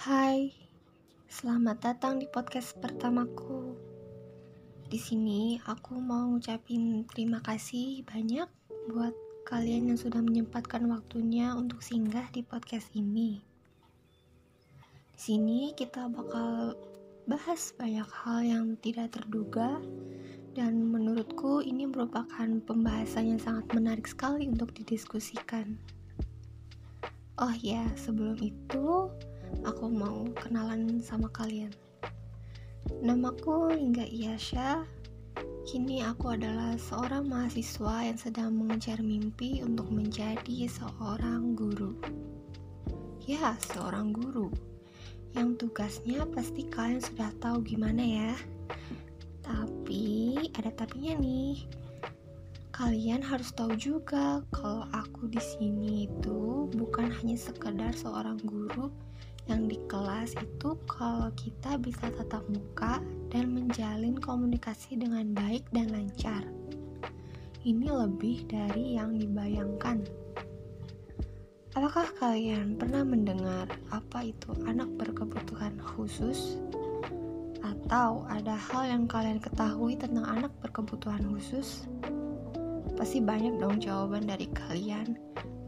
Hai, selamat datang di podcast pertamaku. Di sini aku mau ngucapin terima kasih banyak buat kalian yang sudah menyempatkan waktunya untuk singgah di podcast ini. Di sini kita bakal bahas banyak hal yang tidak terduga dan menurutku ini merupakan pembahasan yang sangat menarik sekali untuk didiskusikan. Oh ya, sebelum itu aku mau kenalan sama kalian. Namaku Hingga Iyasha. Kini aku adalah seorang mahasiswa yang sedang mengejar mimpi untuk menjadi seorang guru. Ya, seorang guru. Yang tugasnya pasti kalian sudah tahu gimana ya. Tapi ada tapinya nih kalian harus tahu juga kalau aku di sini itu bukan hanya sekedar seorang guru yang di kelas itu kalau kita bisa tatap muka dan menjalin komunikasi dengan baik dan lancar. Ini lebih dari yang dibayangkan. Apakah kalian pernah mendengar apa itu anak berkebutuhan khusus? Atau ada hal yang kalian ketahui tentang anak berkebutuhan khusus? Pasti banyak dong jawaban dari kalian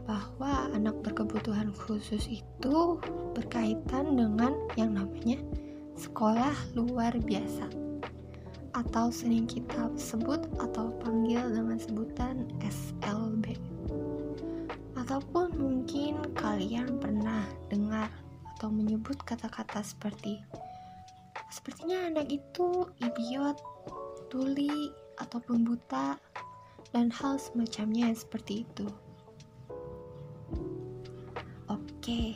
bahwa anak berkebutuhan khusus itu berkaitan dengan yang namanya sekolah luar biasa atau sering kita sebut atau panggil dengan sebutan SLB ataupun mungkin kalian pernah dengar atau menyebut kata-kata seperti sepertinya anak itu idiot, tuli, ataupun buta dan hal semacamnya seperti itu. Oke,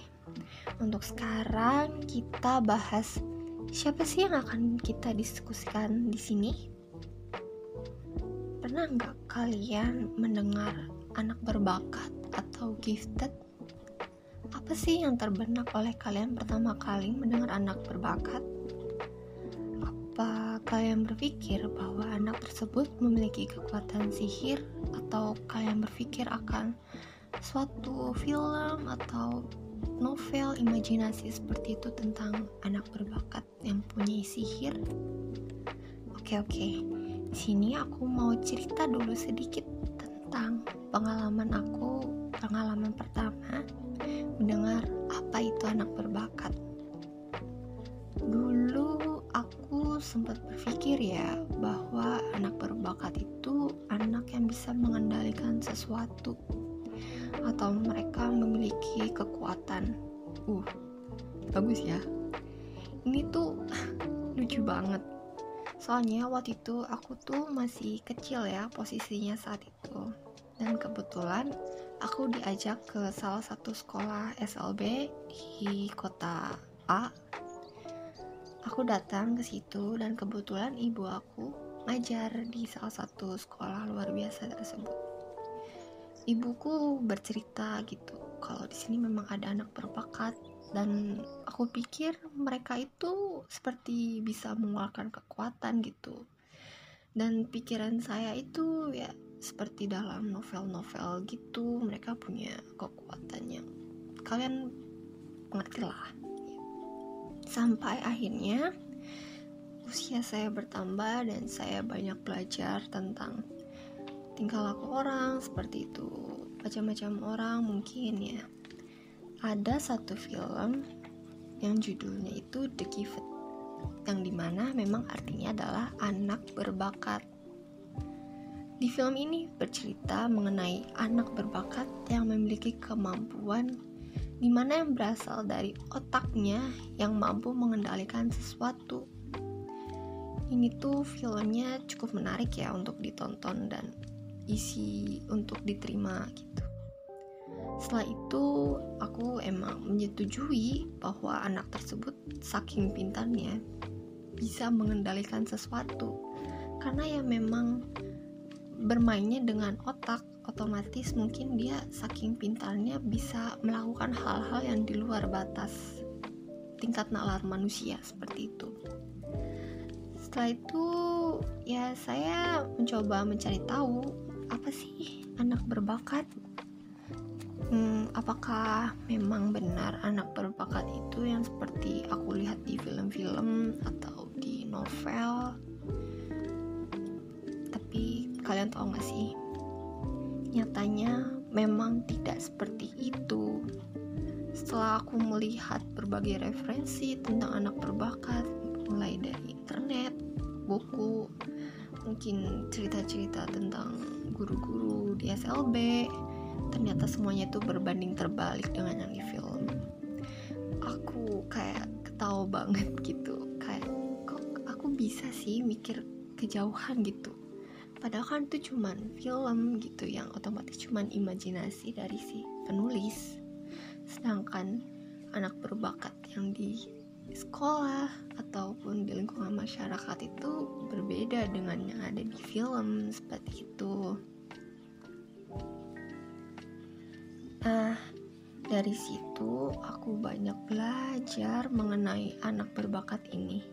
untuk sekarang kita bahas siapa sih yang akan kita diskusikan di sini? Pernah nggak kalian mendengar anak berbakat atau gifted? Apa sih yang terbenak oleh kalian pertama kali mendengar anak berbakat? Apa kalian berpikir bahwa anak tersebut memiliki kekuatan sihir atau kalian berpikir akan suatu film atau novel imajinasi seperti itu tentang anak berbakat yang punya sihir? Oke oke, sini aku mau cerita dulu sedikit tentang pengalaman aku, pengalaman pertama mendengar apa itu anak berbakat. Dulu aku sempat berpikir ya bahwa anak berbakat itu anak yang bisa mengendalikan sesuatu atau mereka memiliki kekuatan. Uh, bagus ya. Ini tuh lucu banget. Soalnya waktu itu aku tuh masih kecil ya posisinya saat itu. Dan kebetulan aku diajak ke salah satu sekolah SLB di kota A aku datang ke situ dan kebetulan ibu aku ngajar di salah satu sekolah luar biasa tersebut. Ibuku bercerita gitu kalau di sini memang ada anak berbakat dan aku pikir mereka itu seperti bisa mengeluarkan kekuatan gitu. Dan pikiran saya itu ya seperti dalam novel-novel gitu, mereka punya kekuatannya. Kalian mengerti lah sampai akhirnya usia saya bertambah dan saya banyak belajar tentang tingkah laku orang seperti itu. Macam-macam orang mungkin ya. Ada satu film yang judulnya itu The Gifted yang di mana memang artinya adalah anak berbakat. Di film ini bercerita mengenai anak berbakat yang memiliki kemampuan di mana yang berasal dari otaknya yang mampu mengendalikan sesuatu. Ini tuh filmnya cukup menarik ya untuk ditonton dan isi untuk diterima gitu. Setelah itu aku emang menyetujui bahwa anak tersebut saking pintarnya bisa mengendalikan sesuatu karena ya memang bermainnya dengan otak otomatis mungkin dia saking pintarnya bisa melakukan hal-hal yang di luar batas tingkat nalar manusia seperti itu setelah itu ya saya mencoba mencari tahu apa sih? Anak berbakat? Hmm, apakah memang benar anak berbakat itu yang seperti aku lihat di film-film atau di novel? Tapi kalian tahu gak sih? Nyatanya memang tidak seperti itu. Setelah aku melihat berbagai referensi tentang anak berbakat mulai dari internet buku mungkin cerita-cerita tentang guru-guru di SLB ternyata semuanya itu berbanding terbalik dengan yang di film. Aku kayak ketawa banget gitu. Kayak kok aku bisa sih mikir kejauhan gitu? Padahal kan itu cuman film gitu yang otomatis cuman imajinasi dari si penulis. Sedangkan anak berbakat yang di sekolah ataupun di lingkungan masyarakat itu berbeda dengan yang ada di film seperti itu. Nah, dari situ aku banyak belajar mengenai anak berbakat ini,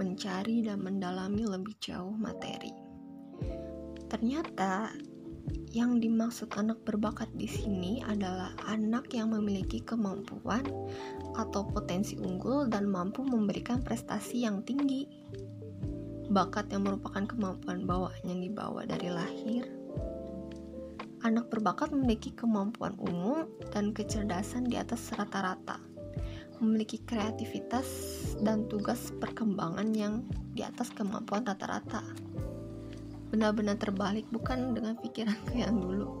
mencari dan mendalami lebih jauh materi. Ternyata yang dimaksud anak berbakat di sini adalah anak yang memiliki kemampuan atau potensi unggul dan mampu memberikan prestasi yang tinggi. Bakat yang merupakan kemampuan bawaan yang dibawa dari lahir. Anak berbakat memiliki kemampuan umum dan kecerdasan di atas rata-rata. Memiliki kreativitas dan tugas perkembangan yang di atas kemampuan rata-rata benar-benar terbalik bukan dengan pikiranku yang dulu.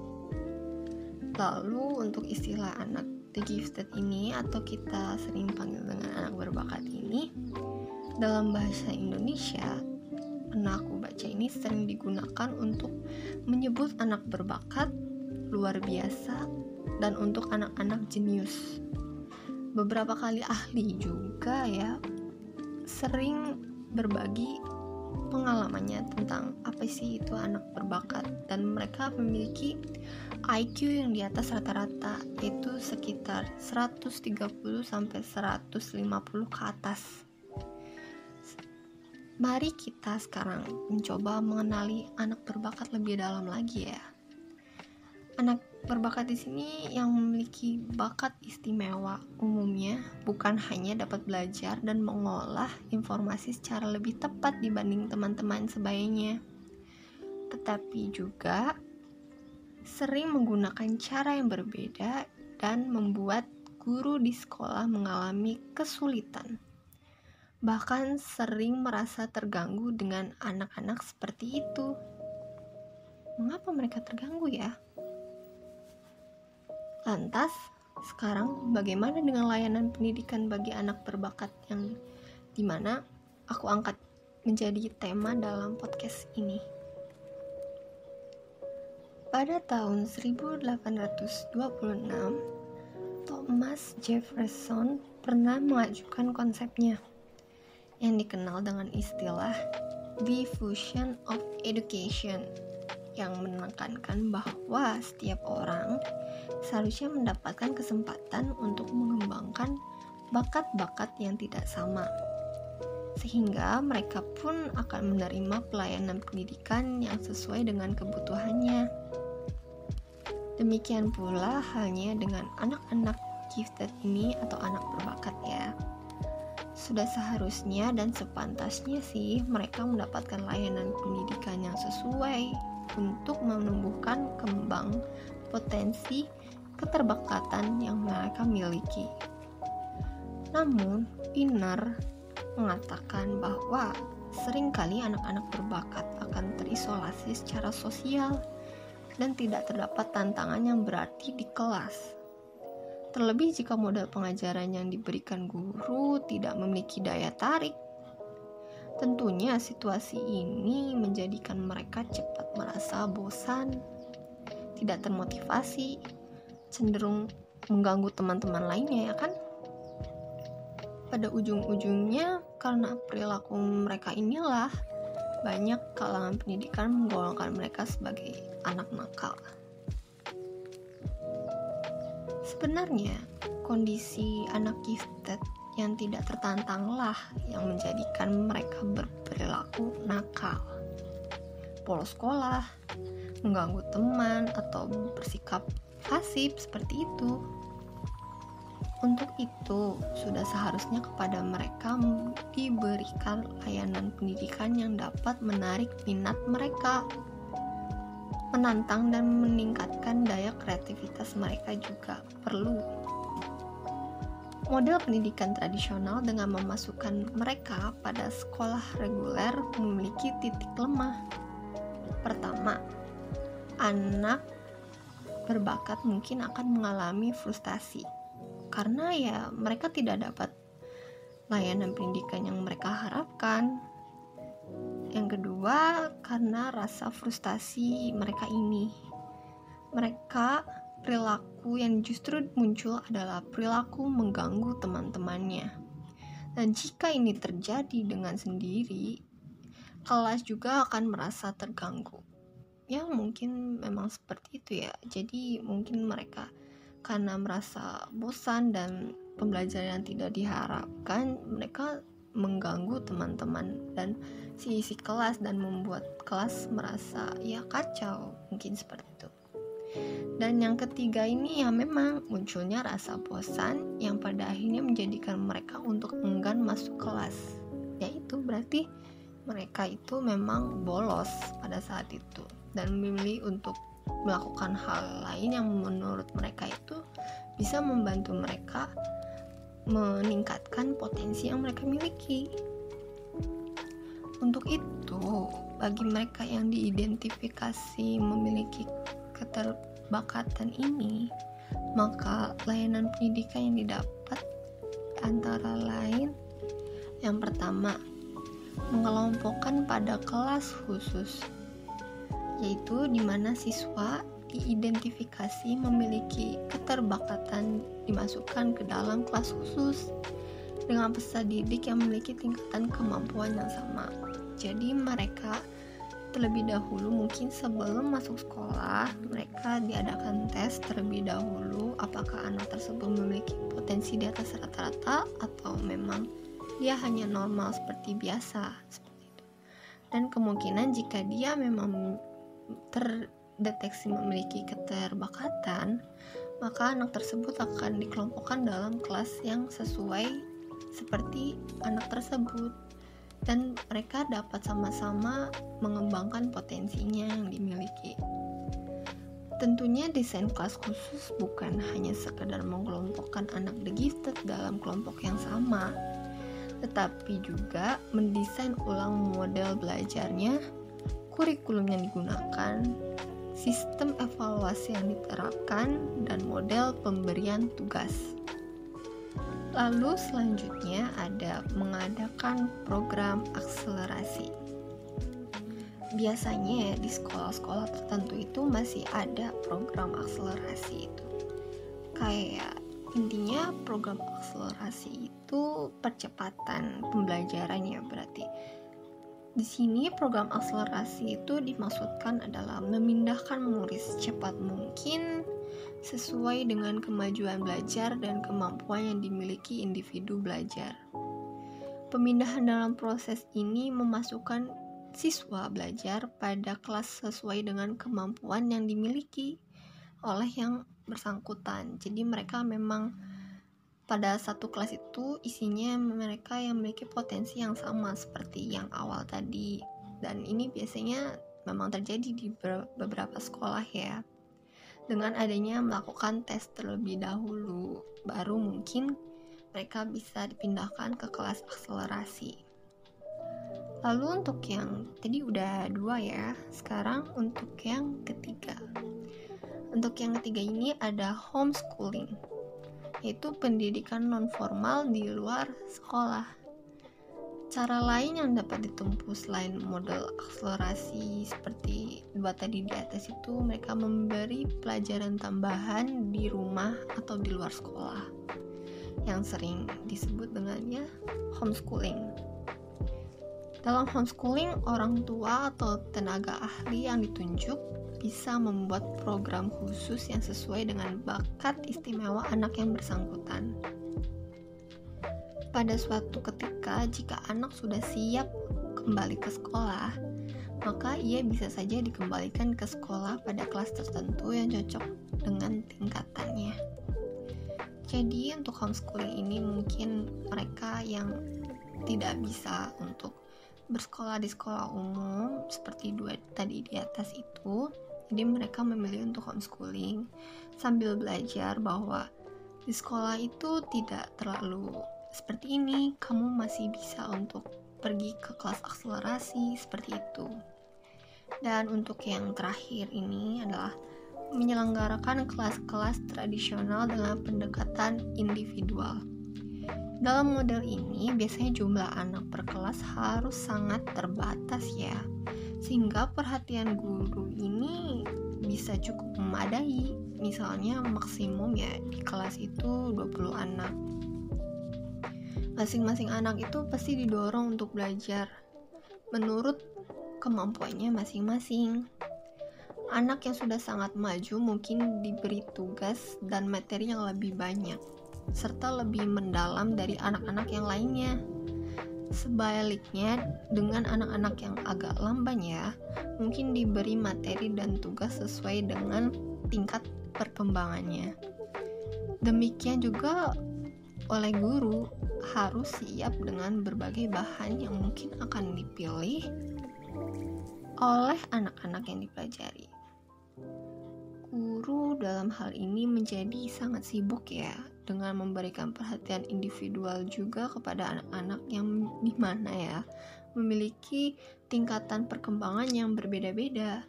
Lalu untuk istilah anak the gifted ini atau kita sering panggil dengan anak berbakat ini dalam bahasa Indonesia pernah baca ini sering digunakan untuk menyebut anak berbakat luar biasa dan untuk anak-anak jenius. Beberapa kali ahli juga ya sering berbagi pengalamannya tentang apa sih itu anak berbakat dan mereka memiliki IQ yang di atas rata-rata yaitu sekitar 130 sampai 150 ke atas. Mari kita sekarang mencoba mengenali anak berbakat lebih dalam lagi ya. Anak berbakat di sini yang memiliki bakat istimewa umumnya bukan hanya dapat belajar dan mengolah informasi secara lebih tepat dibanding teman-teman sebayanya, tetapi juga sering menggunakan cara yang berbeda dan membuat guru di sekolah mengalami kesulitan. Bahkan sering merasa terganggu dengan anak-anak seperti itu. Mengapa mereka terganggu ya? Lantas, sekarang bagaimana dengan layanan pendidikan bagi anak berbakat yang di mana aku angkat menjadi tema dalam podcast ini? Pada tahun 1826, Thomas Jefferson pernah mengajukan konsepnya yang dikenal dengan istilah diffusion of education yang menekankan bahwa setiap orang seharusnya mendapatkan kesempatan untuk mengembangkan bakat-bakat yang tidak sama, sehingga mereka pun akan menerima pelayanan pendidikan yang sesuai dengan kebutuhannya. Demikian pula halnya dengan anak-anak gifted ini atau anak berbakat ya. Sudah seharusnya dan sepantasnya sih mereka mendapatkan layanan pendidikan yang sesuai untuk menumbuhkan kembang potensi keterbakatan yang mereka miliki. Namun, Inner mengatakan bahwa sering kali anak-anak berbakat akan terisolasi secara sosial dan tidak terdapat tantangan yang berarti di kelas. Terlebih jika modal pengajaran yang diberikan guru tidak memiliki daya tarik Tentunya situasi ini menjadikan mereka cepat merasa bosan, tidak termotivasi, cenderung mengganggu teman-teman lainnya ya kan? Pada ujung-ujungnya karena perilaku mereka inilah banyak kalangan pendidikan menggolongkan mereka sebagai anak nakal. Sebenarnya, kondisi anak gifted yang tidak tertantanglah yang menjadikan mereka berperilaku nakal. Polos sekolah, mengganggu teman, atau bersikap pasif seperti itu. Untuk itu, sudah seharusnya kepada mereka diberikan layanan pendidikan yang dapat menarik minat mereka, menantang dan meningkatkan daya kreativitas mereka juga perlu. Model pendidikan tradisional dengan memasukkan mereka pada sekolah reguler memiliki titik lemah. Pertama, anak berbakat mungkin akan mengalami frustasi karena ya mereka tidak dapat layanan pendidikan yang mereka harapkan. Yang kedua, karena rasa frustasi mereka ini. Mereka perilaku yang justru muncul adalah perilaku mengganggu teman-temannya. Dan jika ini terjadi dengan sendiri, kelas juga akan merasa terganggu. Ya, mungkin memang seperti itu ya. Jadi, mungkin mereka karena merasa bosan dan pembelajaran yang tidak diharapkan mereka mengganggu teman-teman dan si isi kelas dan membuat kelas merasa ya kacau. Mungkin seperti itu. Dan yang ketiga ini ya memang munculnya rasa bosan yang pada akhirnya menjadikan mereka untuk enggan masuk kelas. Yaitu berarti mereka itu memang bolos pada saat itu dan memilih untuk melakukan hal lain yang menurut mereka itu bisa membantu mereka meningkatkan potensi yang mereka miliki. Untuk itu, bagi mereka yang diidentifikasi memiliki keterbakatan ini, maka layanan pendidikan yang didapat antara lain yang pertama, mengelompokkan pada kelas khusus yaitu di mana siswa diidentifikasi memiliki keterbakatan dimasukkan ke dalam kelas khusus dengan peserta didik yang memiliki tingkatan kemampuan yang sama. Jadi mereka terlebih dahulu mungkin sebelum masuk sekolah mereka diadakan tes terlebih dahulu apakah anak tersebut memiliki potensi di atas rata-rata atau memang dia hanya normal seperti biasa seperti itu. Dan kemungkinan jika dia memang terdeteksi memiliki keterbakatan, maka anak tersebut akan dikelompokkan dalam kelas yang sesuai seperti anak tersebut dan mereka dapat sama-sama mengembangkan potensinya yang dimiliki. Tentunya desain kelas khusus bukan hanya sekedar mengelompokkan anak gifted dalam kelompok yang sama, tetapi juga mendesain ulang model belajarnya kurikulum yang digunakan, sistem evaluasi yang diterapkan, dan model pemberian tugas. Lalu selanjutnya ada mengadakan program akselerasi. Biasanya ya di sekolah-sekolah tertentu itu masih ada program akselerasi itu. Kayak intinya program akselerasi itu percepatan pembelajaran ya berarti di sini program akselerasi itu dimaksudkan adalah memindahkan murid secepat mungkin sesuai dengan kemajuan belajar dan kemampuan yang dimiliki individu belajar. Pemindahan dalam proses ini memasukkan siswa belajar pada kelas sesuai dengan kemampuan yang dimiliki oleh yang bersangkutan. Jadi mereka memang pada satu kelas itu isinya mereka yang memiliki potensi yang sama seperti yang awal tadi. Dan ini biasanya memang terjadi di beberapa sekolah ya. Dengan adanya melakukan tes terlebih dahulu baru mungkin mereka bisa dipindahkan ke kelas akselerasi. Lalu untuk yang tadi udah dua ya sekarang untuk yang ketiga. Untuk yang ketiga ini ada homeschooling yaitu pendidikan non-formal di luar sekolah. Cara lain yang dapat ditempuh selain model akselerasi seperti dua tadi di atas itu mereka memberi pelajaran tambahan di rumah atau di luar sekolah yang sering disebut dengannya homeschooling. Dalam homeschooling, orang tua atau tenaga ahli yang ditunjuk bisa membuat program khusus yang sesuai dengan bakat istimewa anak yang bersangkutan. Pada suatu ketika, jika anak sudah siap kembali ke sekolah, maka ia bisa saja dikembalikan ke sekolah pada kelas tertentu yang cocok dengan tingkatannya. Jadi untuk homeschooling ini mungkin mereka yang tidak bisa untuk bersekolah di sekolah umum seperti dua tadi di atas itu jadi mereka memilih untuk homeschooling sambil belajar bahwa di sekolah itu tidak terlalu seperti ini. Kamu masih bisa untuk pergi ke kelas akselerasi seperti itu. Dan untuk yang terakhir ini adalah menyelenggarakan kelas-kelas tradisional dengan pendekatan individual. Dalam model ini, biasanya jumlah anak per kelas harus sangat terbatas ya, sehingga perhatian guru ini bisa cukup memadai. Misalnya maksimum ya di kelas itu 20 anak. Masing-masing anak itu pasti didorong untuk belajar menurut kemampuannya masing-masing. Anak yang sudah sangat maju mungkin diberi tugas dan materi yang lebih banyak serta lebih mendalam dari anak-anak yang lainnya. Sebaliknya, dengan anak-anak yang agak lamban ya, mungkin diberi materi dan tugas sesuai dengan tingkat perkembangannya. Demikian juga oleh guru harus siap dengan berbagai bahan yang mungkin akan dipilih oleh anak-anak yang dipelajari. Guru dalam hal ini menjadi sangat sibuk ya dengan memberikan perhatian individual juga kepada anak-anak yang di mana ya memiliki tingkatan perkembangan yang berbeda-beda.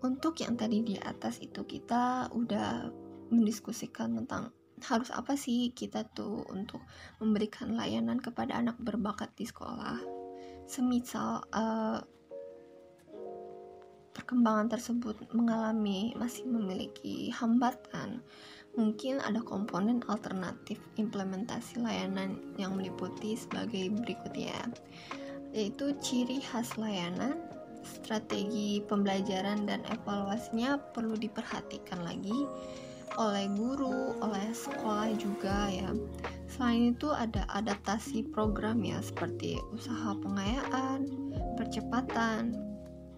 Untuk yang tadi di atas itu kita udah mendiskusikan tentang harus apa sih kita tuh untuk memberikan layanan kepada anak berbakat di sekolah. Semisal uh, perkembangan tersebut mengalami masih memiliki hambatan, mungkin ada komponen alternatif implementasi layanan yang meliputi sebagai berikut ya, yaitu ciri khas layanan, strategi pembelajaran dan evaluasinya perlu diperhatikan lagi oleh guru, oleh sekolah juga ya. Selain itu ada adaptasi program ya seperti usaha pengayaan, percepatan,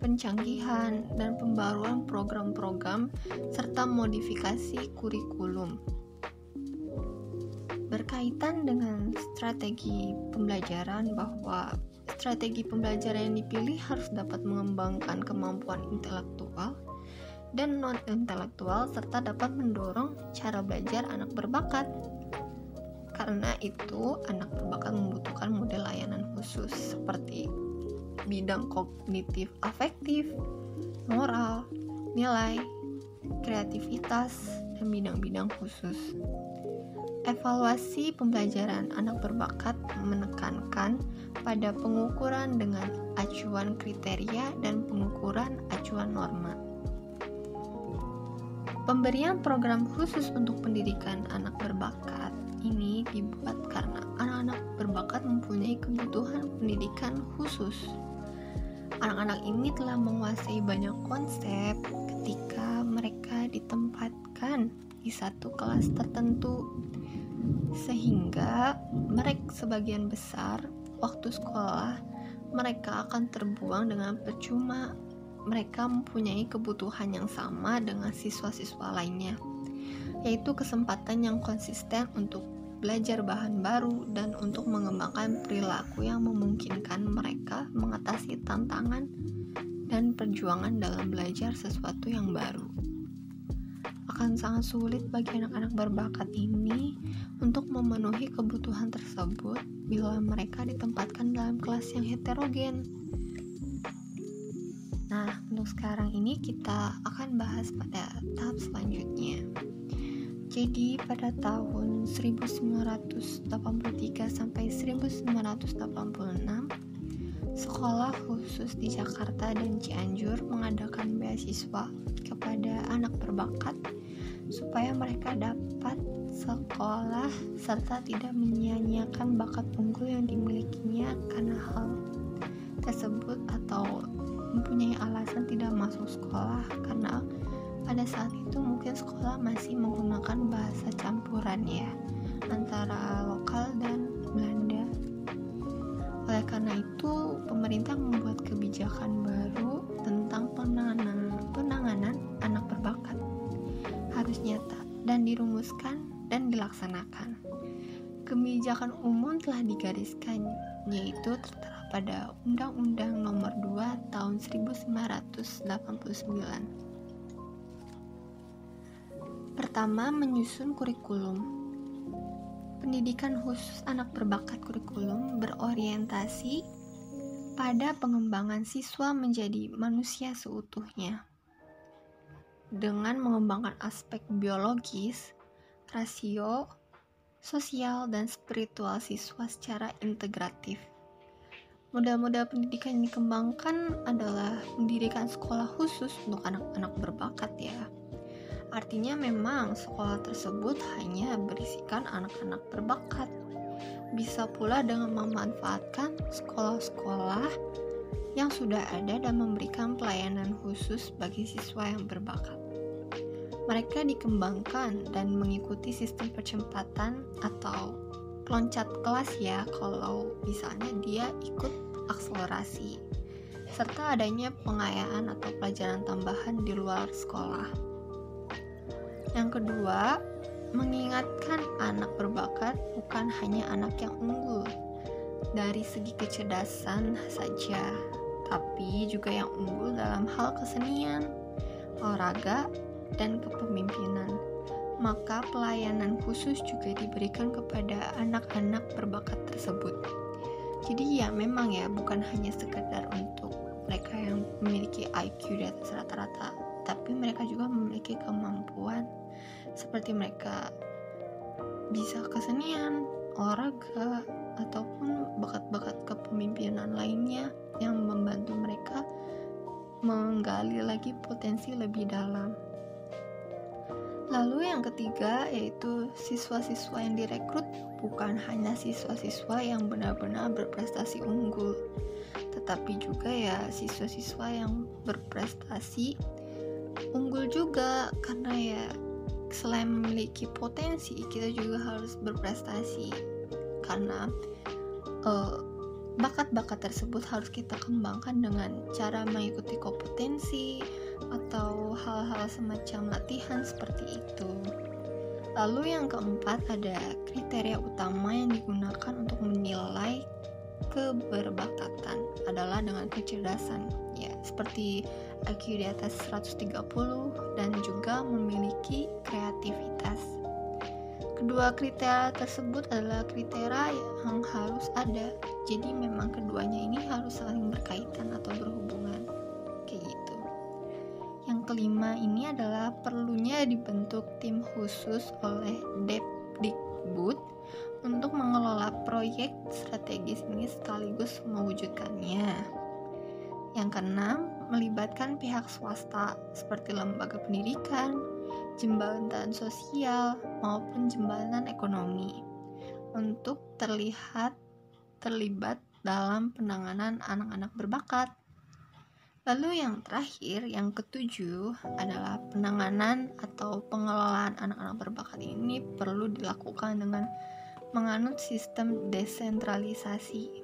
pencanggihan, dan pembaruan program-program serta modifikasi kurikulum. Berkaitan dengan strategi pembelajaran bahwa strategi pembelajaran yang dipilih harus dapat mengembangkan kemampuan intelektual dan non-intelektual serta dapat mendorong cara belajar anak berbakat. Karena itu, anak berbakat membutuhkan model layanan khusus seperti bidang kognitif afektif, moral, nilai, kreativitas, dan bidang-bidang khusus. Evaluasi pembelajaran anak berbakat menekankan pada pengukuran dengan acuan kriteria dan pengukuran acuan norma. Pemberian program khusus untuk pendidikan anak berbakat ini dibuat karena anak-anak berbakat mempunyai kebutuhan pendidikan khusus. Anak-anak ini telah menguasai banyak konsep ketika mereka ditempatkan di satu kelas tertentu sehingga mereka sebagian besar waktu sekolah mereka akan terbuang dengan percuma mereka mempunyai kebutuhan yang sama dengan siswa-siswa lainnya yaitu kesempatan yang konsisten untuk belajar bahan baru, dan untuk mengembangkan perilaku yang memungkinkan mereka mengatasi tantangan dan perjuangan dalam belajar sesuatu yang baru. Akan sangat sulit bagi anak-anak berbakat ini untuk memenuhi kebutuhan tersebut bila mereka ditempatkan dalam kelas yang heterogen. Nah, untuk sekarang ini kita akan bahas pada tahap selanjutnya. Jadi pada tahun 1983 sampai 1986 sekolah khusus di Jakarta dan Cianjur mengadakan beasiswa kepada anak berbakat supaya mereka dapat sekolah serta tidak menyia-nyiakan bakat unggul yang dimilikinya karena hal tersebut atau mempunyai alasan tidak masuk sekolah karena pada saat itu mungkin sekolah masih menggunakan bahasa campuran ya antara lokal dan Belanda oleh karena itu, pemerintah membuat kebijakan baru tentang penanganan, penanganan anak berbakat. Harus nyata dan dirumuskan dan dilaksanakan. Kebijakan umum telah digariskan, yaitu tertera pada Undang-Undang Nomor 2 Tahun 1989. Pertama, menyusun kurikulum. Pendidikan khusus anak berbakat kurikulum berorientasi pada pengembangan siswa menjadi manusia seutuhnya. Dengan mengembangkan aspek biologis, rasio, sosial, dan spiritual siswa secara integratif. Modal-modal pendidikan yang dikembangkan adalah mendirikan sekolah khusus untuk anak-anak berbakat ya. Artinya memang sekolah tersebut hanya berisikan anak-anak berbakat. Bisa pula dengan memanfaatkan sekolah-sekolah yang sudah ada dan memberikan pelayanan khusus bagi siswa yang berbakat mereka dikembangkan dan mengikuti sistem percepatan atau loncat kelas ya kalau misalnya dia ikut akselerasi serta adanya pengayaan atau pelajaran tambahan di luar sekolah. Yang kedua, mengingatkan anak berbakat bukan hanya anak yang unggul dari segi kecerdasan saja, tapi juga yang unggul dalam hal kesenian, olahraga, dan kepemimpinan. Maka pelayanan khusus juga diberikan kepada anak-anak berbakat tersebut. Jadi ya memang ya bukan hanya sekedar untuk mereka yang memiliki IQ di atas rata-rata, tapi mereka juga memiliki kemampuan seperti mereka bisa kesenian, olahraga, ataupun bakat-bakat kepemimpinan lainnya yang membantu mereka menggali lagi potensi lebih dalam. Lalu yang ketiga yaitu siswa-siswa yang direkrut bukan hanya siswa-siswa yang benar-benar berprestasi unggul, tetapi juga ya siswa-siswa yang berprestasi unggul juga karena ya selain memiliki potensi kita juga harus berprestasi karena uh, bakat-bakat tersebut harus kita kembangkan dengan cara mengikuti kompetensi atau hal-hal semacam latihan seperti itu. Lalu yang keempat ada kriteria utama yang digunakan untuk menilai keberbakatan adalah dengan kecerdasan seperti IQ di atas 130 dan juga memiliki kreativitas. Kedua kriteria tersebut adalah kriteria yang harus ada. Jadi memang keduanya ini harus saling berkaitan atau berhubungan. Kayak gitu kelima ini adalah perlunya dibentuk tim khusus oleh Depdikbud untuk mengelola proyek strategis ini sekaligus mewujudkannya. Yang keenam, melibatkan pihak swasta seperti lembaga pendidikan, jembatan sosial, maupun jembatan ekonomi untuk terlihat terlibat dalam penanganan anak-anak berbakat. Lalu yang terakhir, yang ketujuh adalah penanganan atau pengelolaan anak-anak berbakat ini perlu dilakukan dengan menganut sistem desentralisasi.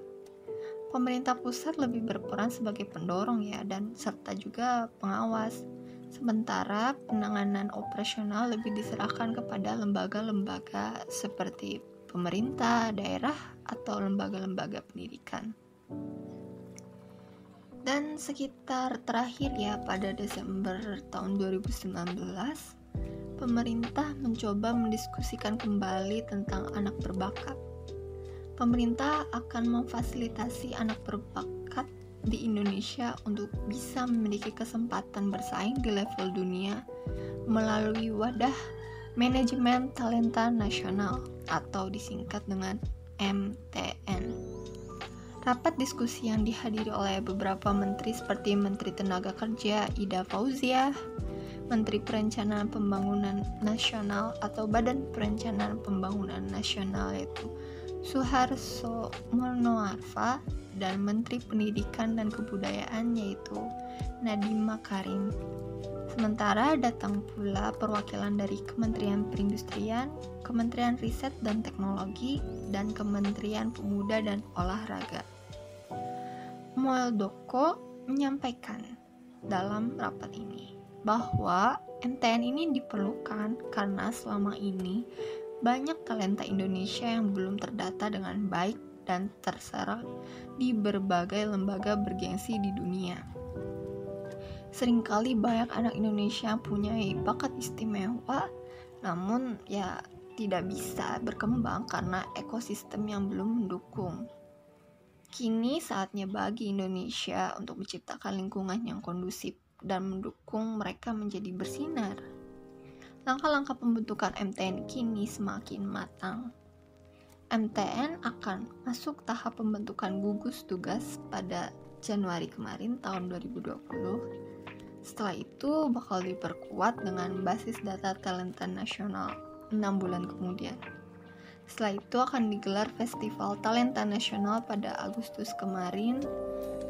Pemerintah pusat lebih berperan sebagai pendorong ya dan serta juga pengawas. Sementara penanganan operasional lebih diserahkan kepada lembaga-lembaga seperti pemerintah, daerah, atau lembaga-lembaga pendidikan. Dan sekitar terakhir ya pada Desember tahun 2019, pemerintah mencoba mendiskusikan kembali tentang anak berbakat. Pemerintah akan memfasilitasi anak berbakat di Indonesia untuk bisa memiliki kesempatan bersaing di level dunia melalui wadah manajemen talenta nasional atau disingkat dengan MTN. Rapat diskusi yang dihadiri oleh beberapa menteri seperti Menteri Tenaga Kerja Ida Fauzia, Menteri Perencanaan Pembangunan Nasional atau Badan Perencanaan Pembangunan Nasional yaitu Suharso Monoarfa dan Menteri Pendidikan dan Kebudayaan yaitu Nadiem Makarim. Sementara datang pula perwakilan dari Kementerian Perindustrian, Kementerian Riset dan Teknologi, dan Kementerian Pemuda dan Olahraga. Muldoko menyampaikan dalam rapat ini bahwa MTN ini diperlukan karena selama ini banyak talenta Indonesia yang belum terdata dengan baik dan terserah di berbagai lembaga bergengsi di dunia. Seringkali banyak anak Indonesia punya bakat istimewa, namun ya tidak bisa berkembang karena ekosistem yang belum mendukung. Kini saatnya bagi Indonesia untuk menciptakan lingkungan yang kondusif dan mendukung mereka menjadi bersinar. Langkah-langkah pembentukan MTN kini semakin matang. MTN akan masuk tahap pembentukan gugus tugas pada Januari kemarin tahun 2020. Setelah itu bakal diperkuat dengan basis data talenta nasional 6 bulan kemudian. Setelah itu akan digelar Festival Talenta Nasional pada Agustus kemarin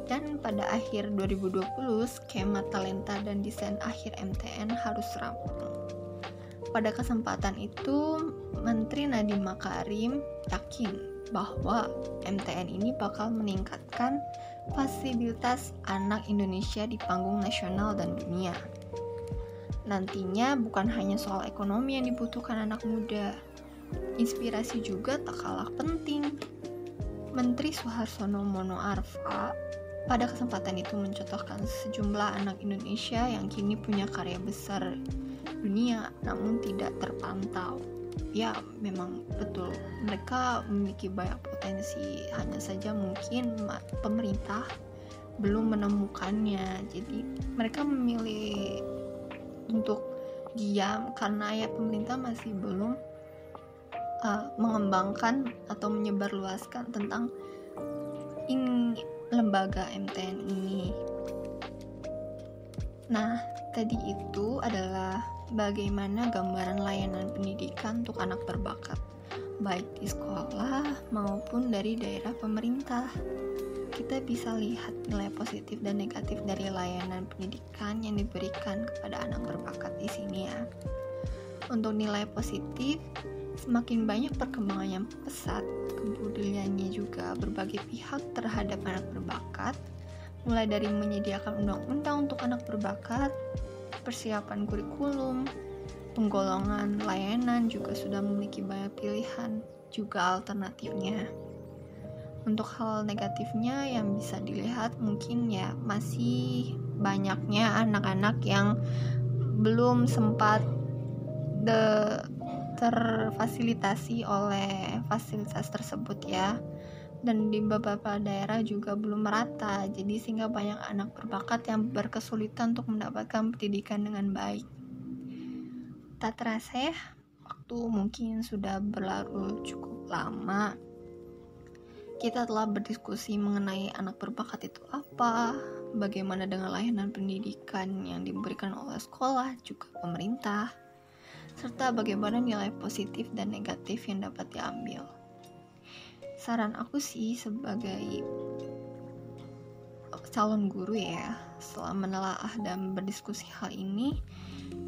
dan pada akhir 2020 skema talenta dan desain akhir MTN harus rampung. Pada kesempatan itu, Menteri Nadiem Makarim yakin bahwa MTN ini bakal meningkatkan fasilitas anak Indonesia di panggung nasional dan dunia. Nantinya bukan hanya soal ekonomi yang dibutuhkan anak muda, inspirasi juga tak kalah penting. Menteri Suharsono Mono Arfa pada kesempatan itu mencontohkan sejumlah anak Indonesia yang kini punya karya besar dunia namun tidak terpantau. Ya memang betul. Mereka memiliki banyak potensi. Hanya saja mungkin pemerintah belum menemukannya. Jadi mereka memilih untuk diam karena ya pemerintah masih belum uh, mengembangkan atau menyebarluaskan tentang ini lembaga MTN ini. Nah tadi itu adalah bagaimana gambaran layanan pendidikan untuk anak berbakat, baik di sekolah maupun dari daerah pemerintah. Kita bisa lihat nilai positif dan negatif dari layanan pendidikan yang diberikan kepada anak berbakat di sini ya. Untuk nilai positif, semakin banyak perkembangan yang pesat, kemudiannya juga berbagai pihak terhadap anak berbakat, mulai dari menyediakan undang-undang untuk anak berbakat, persiapan kurikulum, penggolongan layanan juga sudah memiliki banyak pilihan, juga alternatifnya. Untuk hal negatifnya yang bisa dilihat mungkin ya masih banyaknya anak-anak yang belum sempat de terfasilitasi oleh fasilitas tersebut ya dan di beberapa daerah juga belum merata. Jadi sehingga banyak anak berbakat yang berkesulitan untuk mendapatkan pendidikan dengan baik. Tak terasa ya waktu mungkin sudah berlalu cukup lama. Kita telah berdiskusi mengenai anak berbakat itu apa, bagaimana dengan layanan pendidikan yang diberikan oleh sekolah juga pemerintah, serta bagaimana nilai positif dan negatif yang dapat diambil saran aku sih sebagai calon guru ya setelah menelaah dan berdiskusi hal ini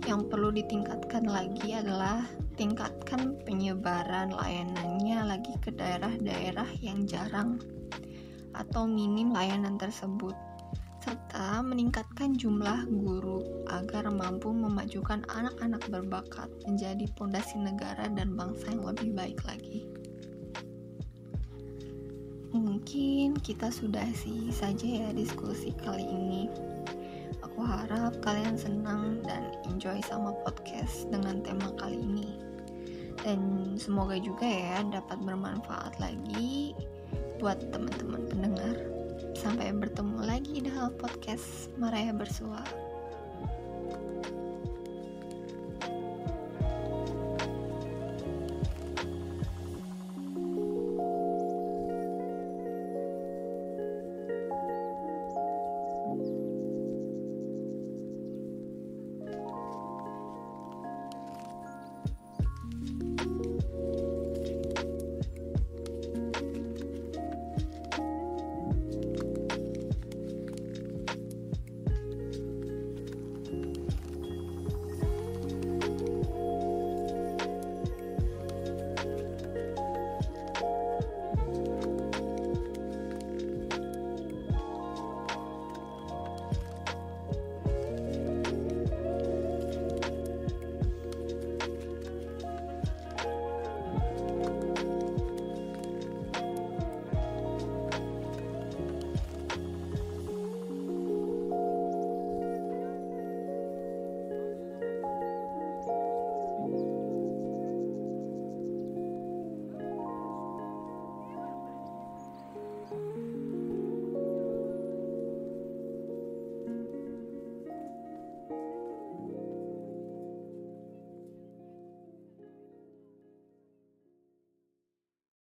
yang perlu ditingkatkan lagi adalah tingkatkan penyebaran layanannya lagi ke daerah-daerah yang jarang atau minim layanan tersebut serta meningkatkan jumlah guru agar mampu memajukan anak-anak berbakat menjadi pondasi negara dan bangsa yang lebih baik lagi mungkin kita sudah sih saja ya diskusi kali ini. Aku harap kalian senang dan enjoy sama podcast dengan tema kali ini. Dan semoga juga ya dapat bermanfaat lagi buat teman-teman pendengar. Sampai bertemu lagi dalam podcast Maraya Bersua.